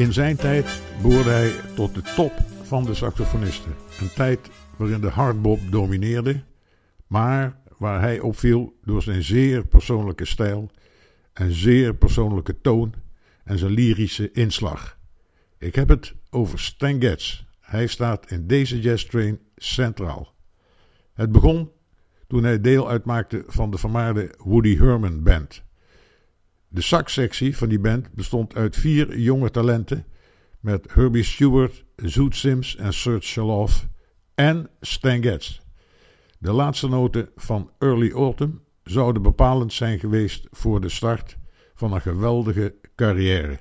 In zijn tijd behoorde hij tot de top van de saxofonisten. Een tijd waarin de hardbop domineerde, maar waar hij opviel door zijn zeer persoonlijke stijl en zeer persoonlijke toon en zijn lyrische inslag. Ik heb het over Stan Getz. Hij staat in deze jazz train centraal. Het begon toen hij deel uitmaakte van de vermaarde Woody Herman Band. De saxsectie van die band bestond uit vier jonge talenten met Herbie Stewart, Zoot Sims en Serge Shaloff en Stan Getz. De laatste noten van Early Autumn zouden bepalend zijn geweest voor de start van een geweldige carrière.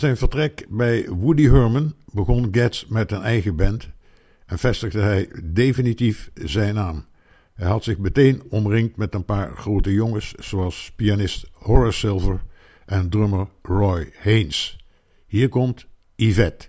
zijn vertrek bij Woody Herman begon Getz met een eigen band en vestigde hij definitief zijn naam. Hij had zich meteen omringd met een paar grote jongens, zoals pianist Horace Silver en drummer Roy Haynes. Hier komt Yvette.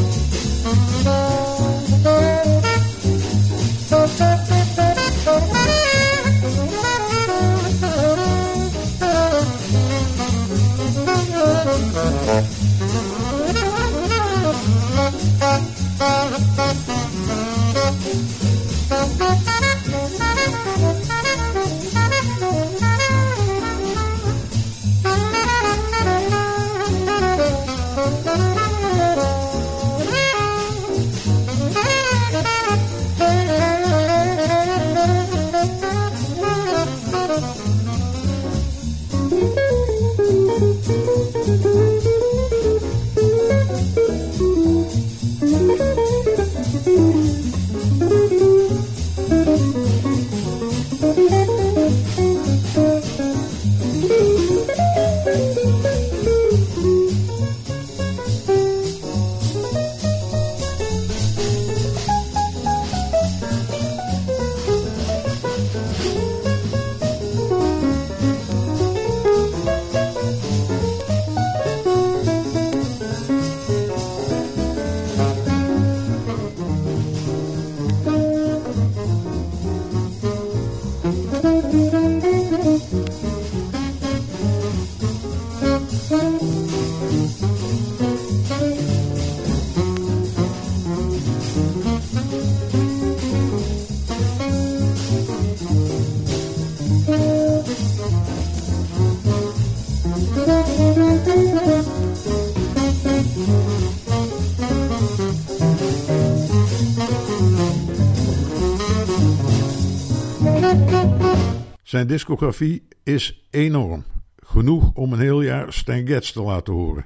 Zijn discografie is enorm. Genoeg om een heel jaar Stan Getz te laten horen.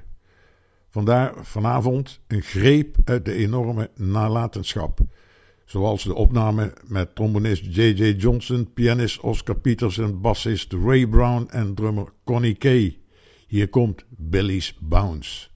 Vandaar vanavond een greep uit de enorme nalatenschap. Zoals de opname met trombonist J.J. Johnson, pianist Oscar Peterson, bassist Ray Brown en drummer Connie Kay. Hier komt Billy's Bounce.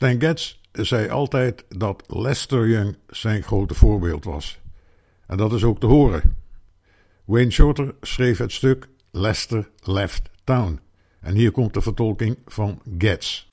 Stan Getz zei altijd dat Lester Young zijn grote voorbeeld was. En dat is ook te horen. Wayne Shorter schreef het stuk Lester Left Town. En hier komt de vertolking van Getz.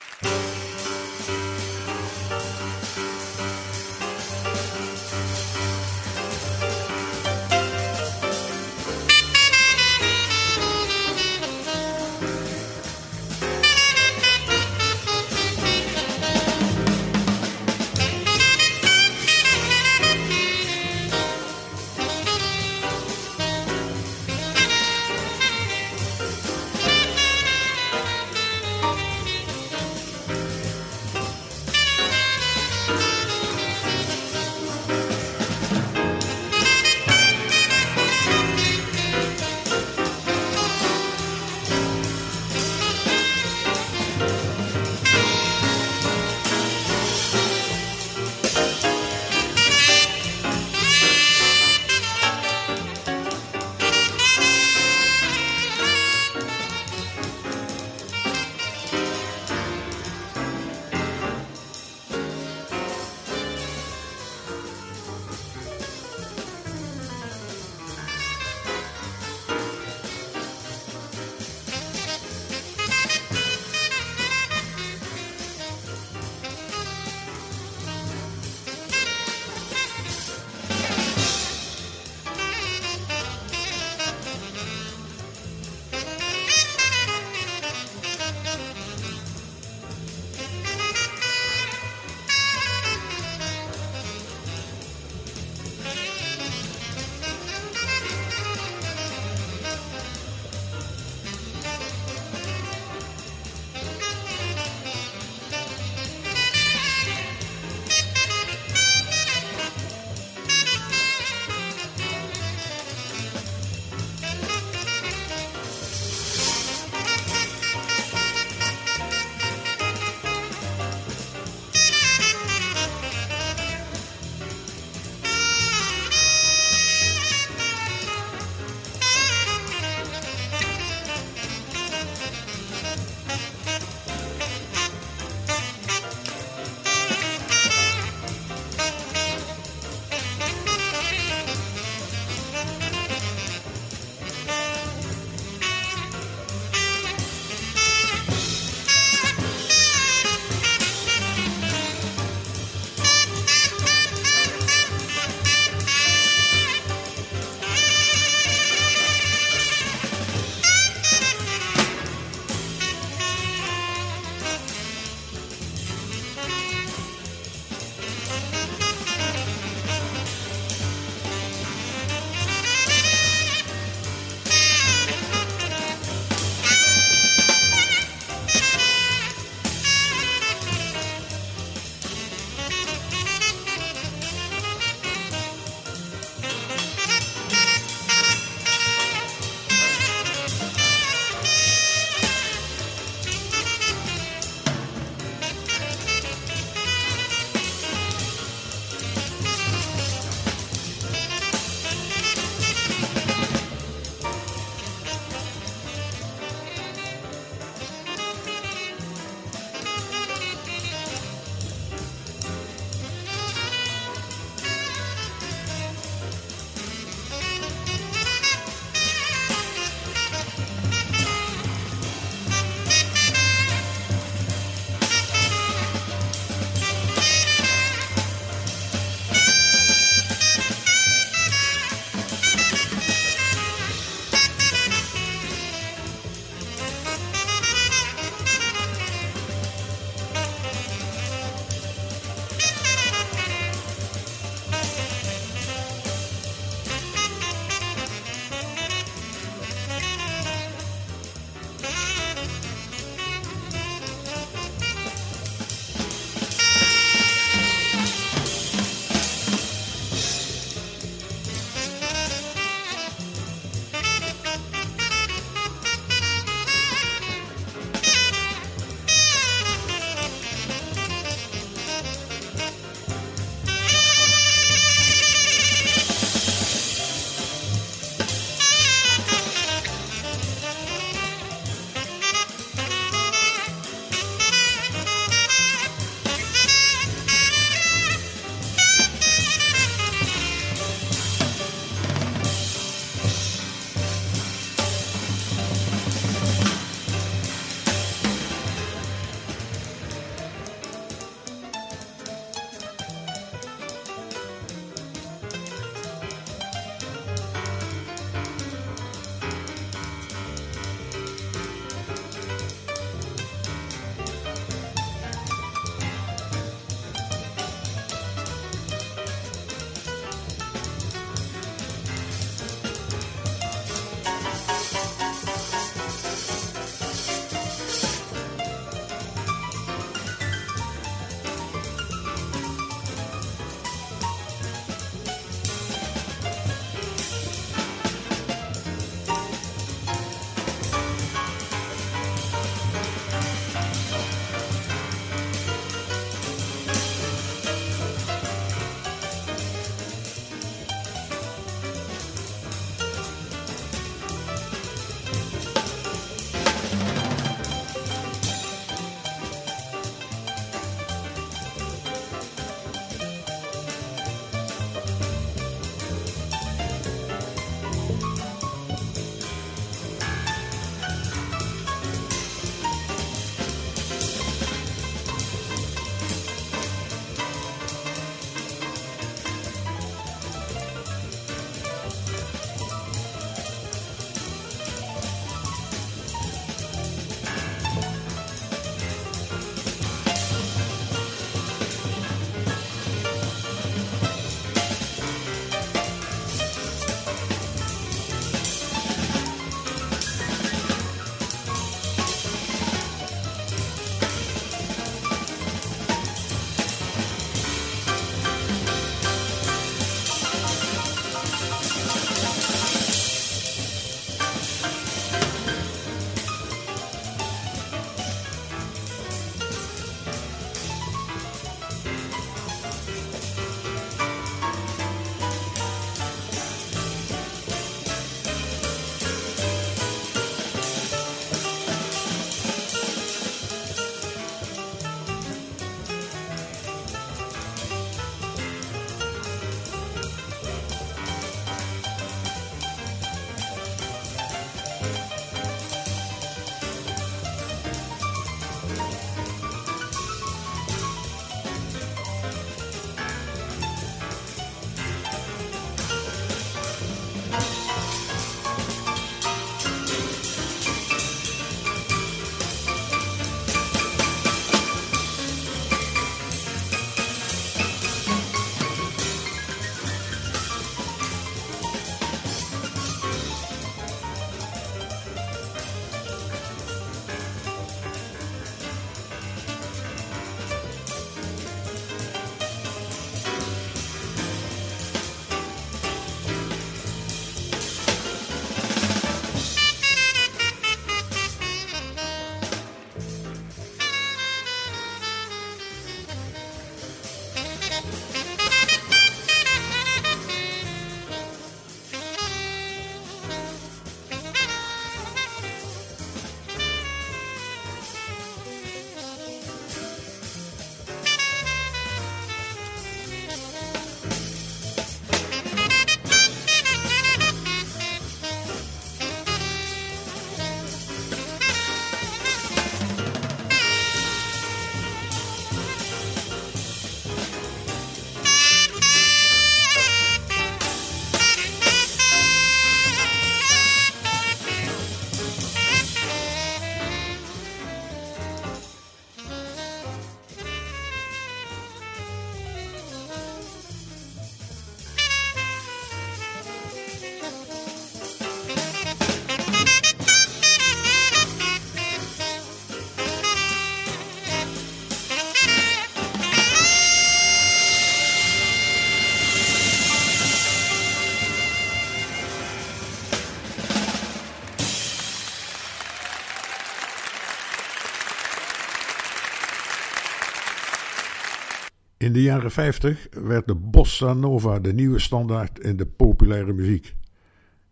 In de jaren 50 werd de bossa nova de nieuwe standaard in de populaire muziek.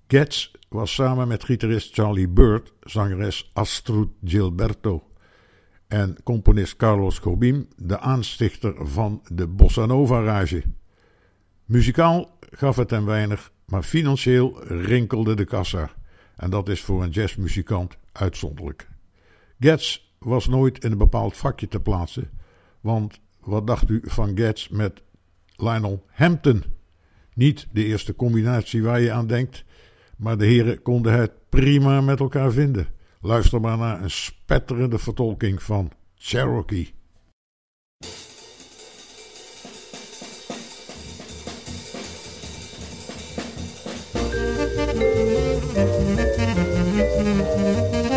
Getz was samen met gitarist Charlie Bird, zangeres Astrud Gilberto en componist Carlos Jobim de aanstichter van de bossa nova rage. Muzikaal gaf het hem weinig, maar financieel rinkelde de kassa. En dat is voor een jazzmuzikant uitzonderlijk. Getz was nooit in een bepaald vakje te plaatsen, want wat dacht u van Gads met Lionel Hampton? Niet de eerste combinatie waar je aan denkt, maar de heren konden het prima met elkaar vinden. Luister maar naar een spetterende vertolking van Cherokee.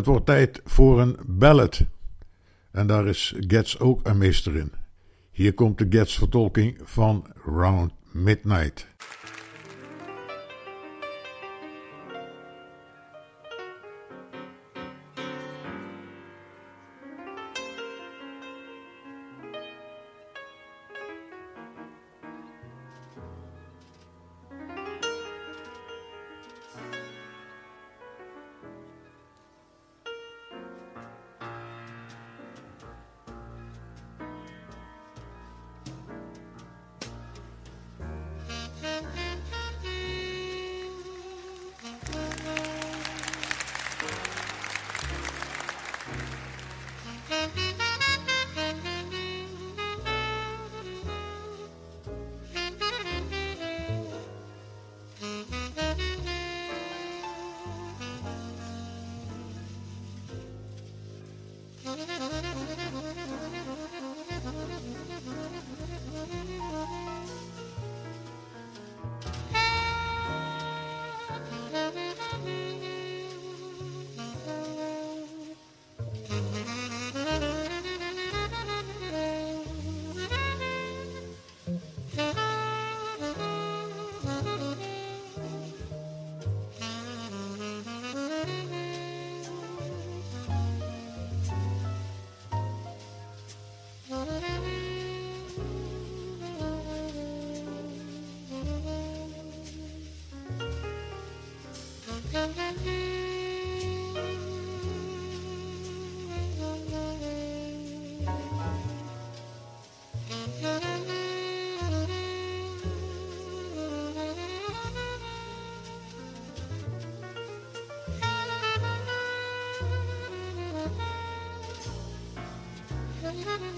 Het wordt tijd voor een ballad. En daar is Getz ook een meester in. Hier komt de Getz vertolking van Round Midnight. Mm-hmm.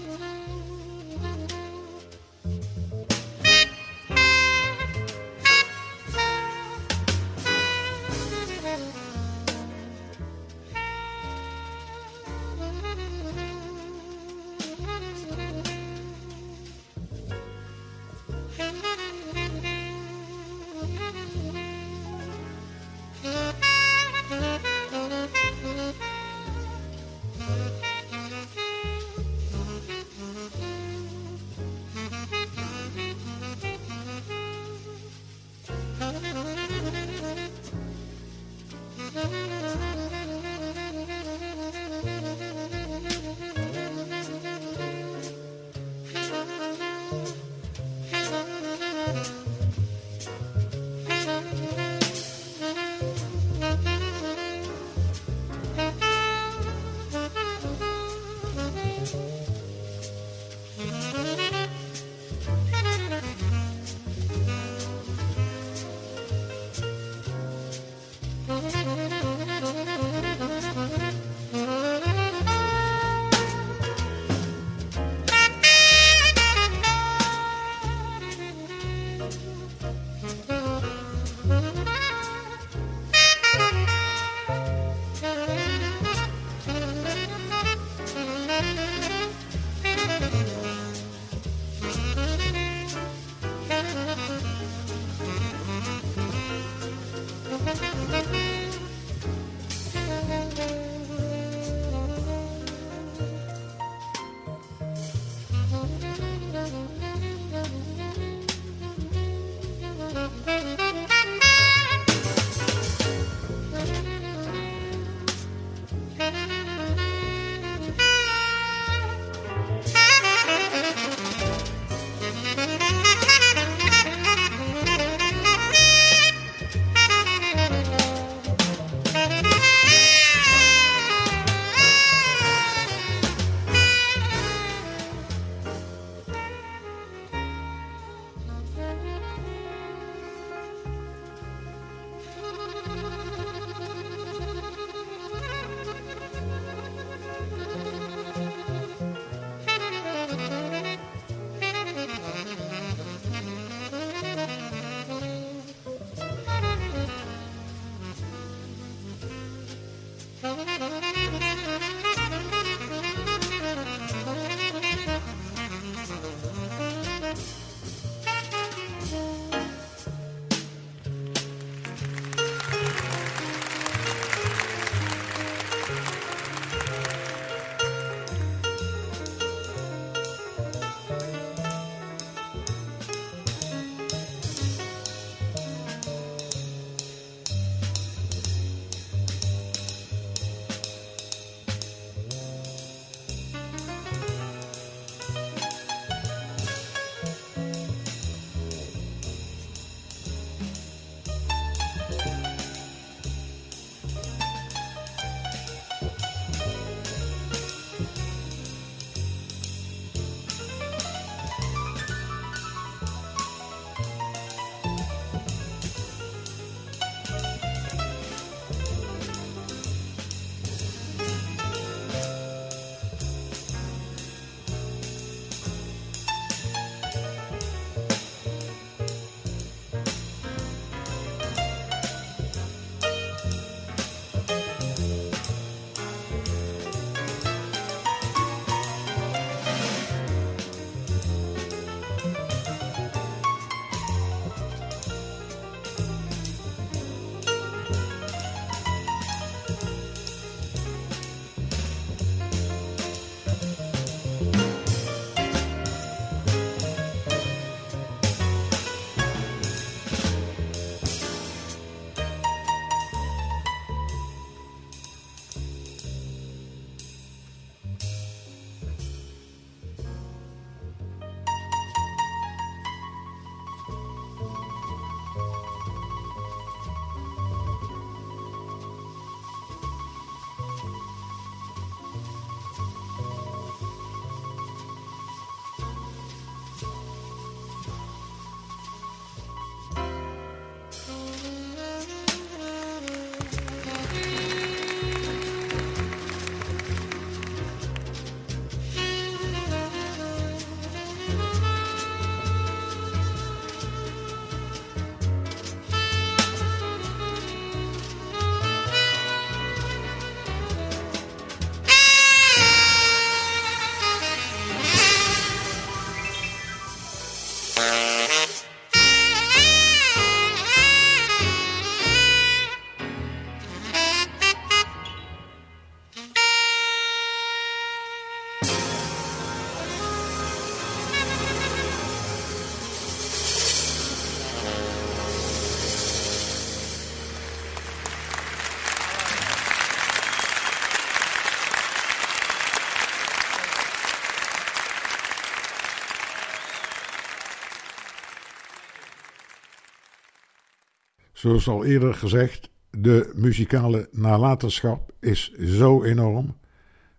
Zoals al eerder gezegd, de muzikale nalatenschap is zo enorm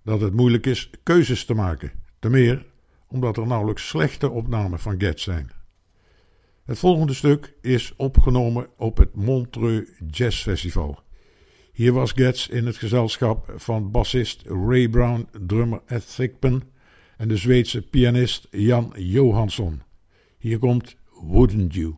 dat het moeilijk is keuzes te maken. Ten meer omdat er nauwelijks slechte opnamen van Getz zijn. Het volgende stuk is opgenomen op het Montreux Jazz Festival. Hier was Getz in het gezelschap van bassist Ray Brown, drummer Ed Thigpen en de Zweedse pianist Jan Johansson. Hier komt Wouldn't you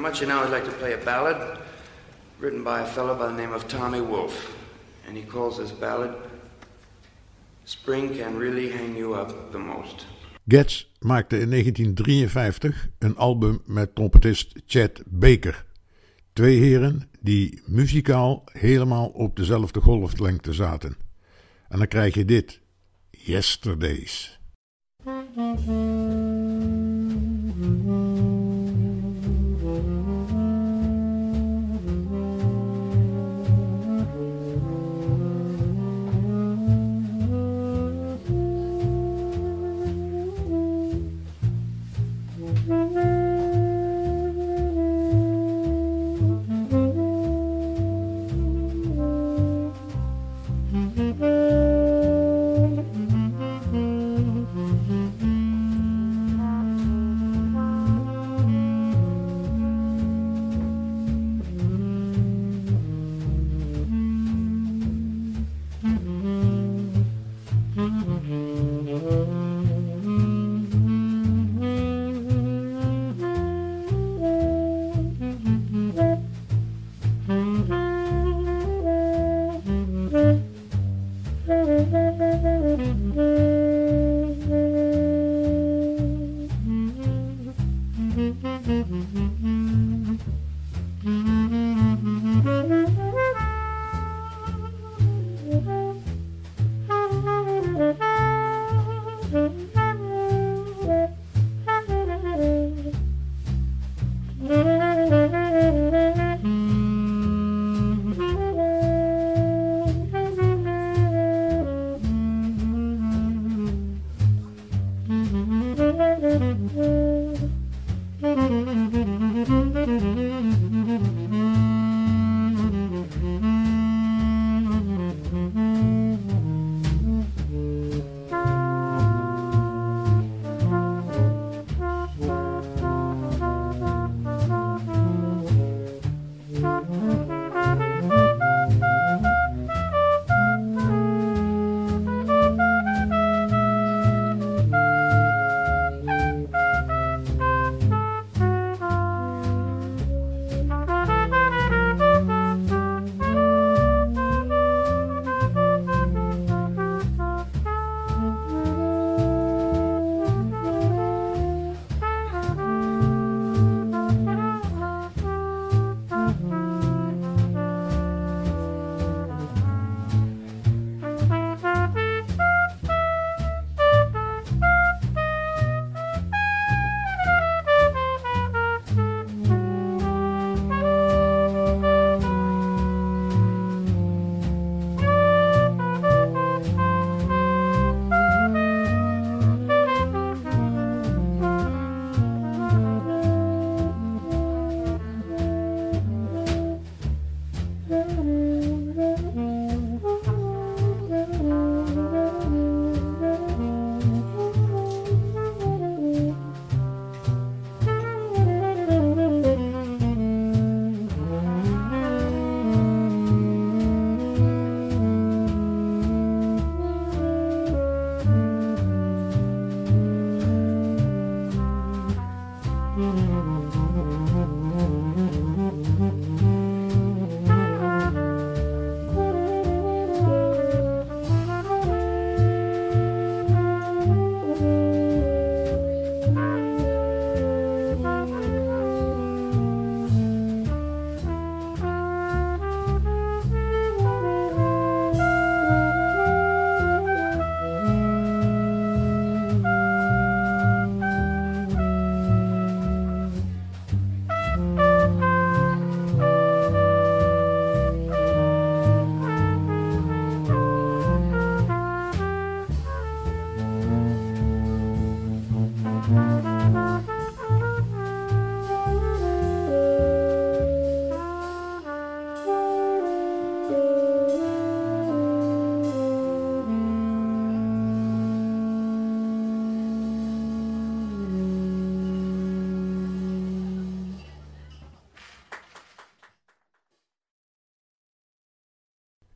much. And now I'd like to play a ballad written by a fellow by the name of Tommy Wolfe. And he calls this ballad Spring Can Really Hang You Up the Most. Getz maakte in 1953 een album met trompetist Chad Baker. Twee heren die muzikaal helemaal op dezelfde golflengte zaten. En dan krijg je dit: Yesterdays.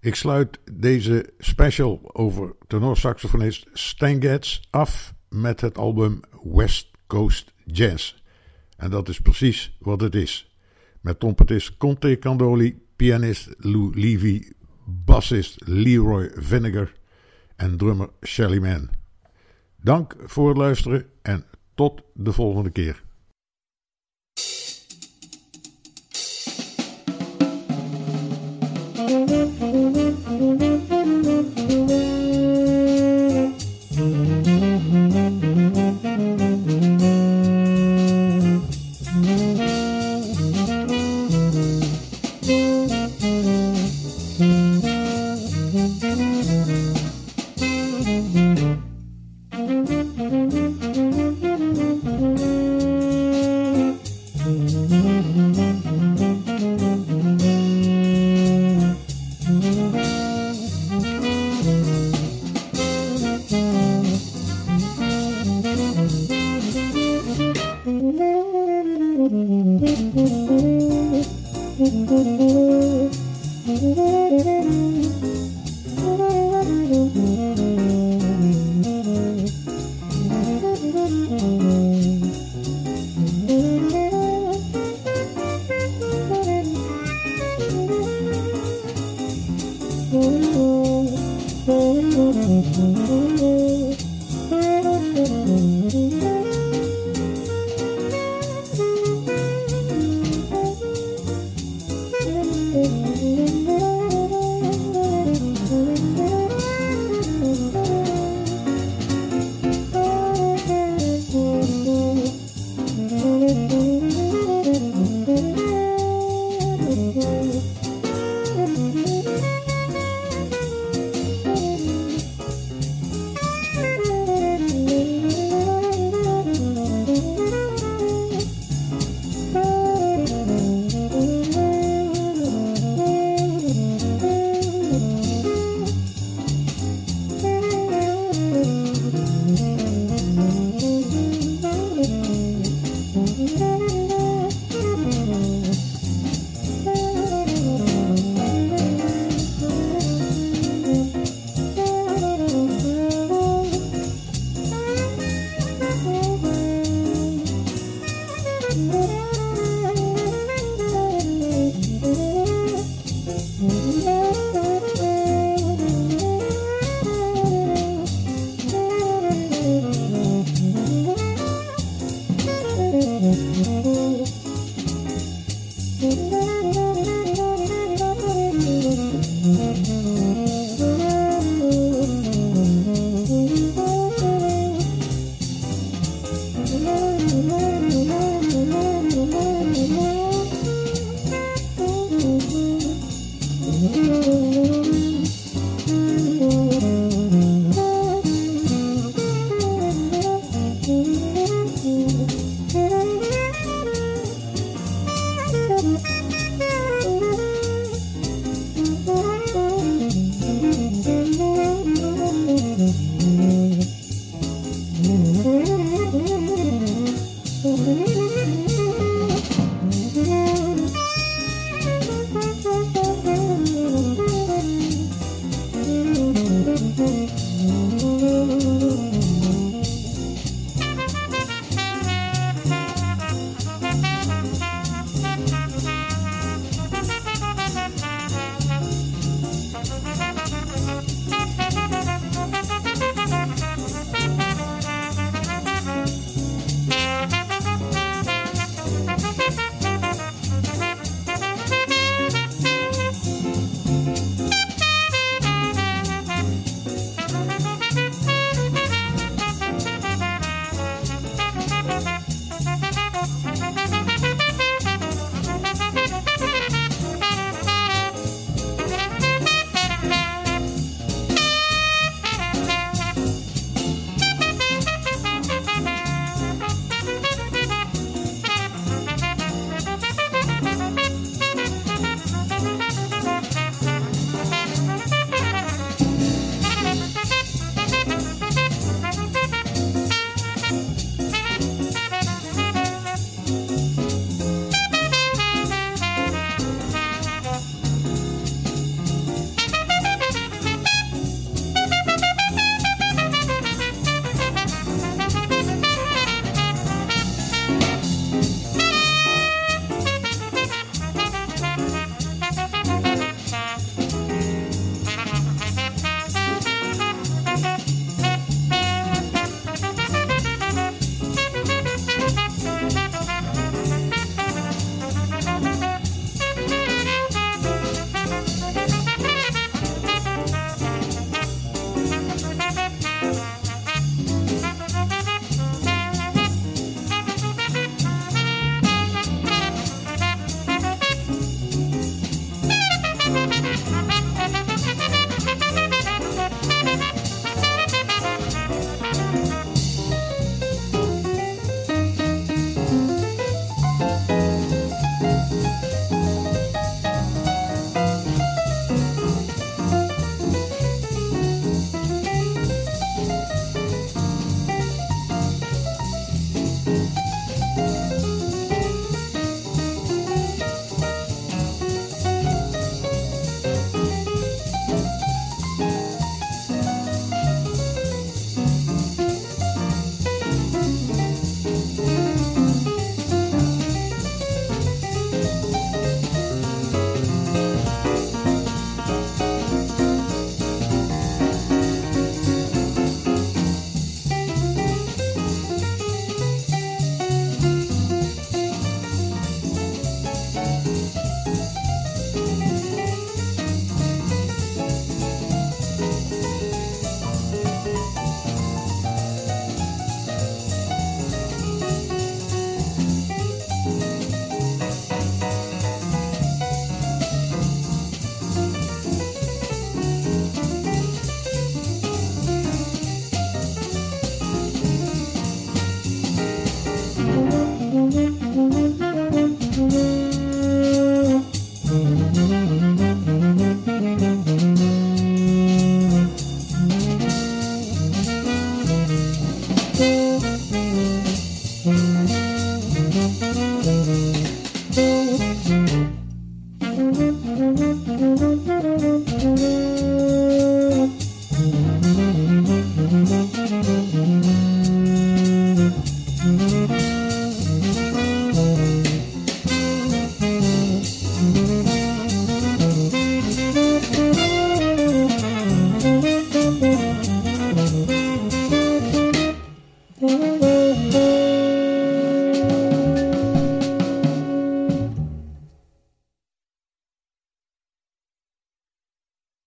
Ik sluit deze special over tenorsaxofonist Stan Getz af met het album West Coast Jazz. En dat is precies wat het is. Met trompetist Conte Candoli, pianist Lou Levy, bassist Leroy Vinegar en drummer Shelly Man. Dank voor het luisteren en tot de volgende keer.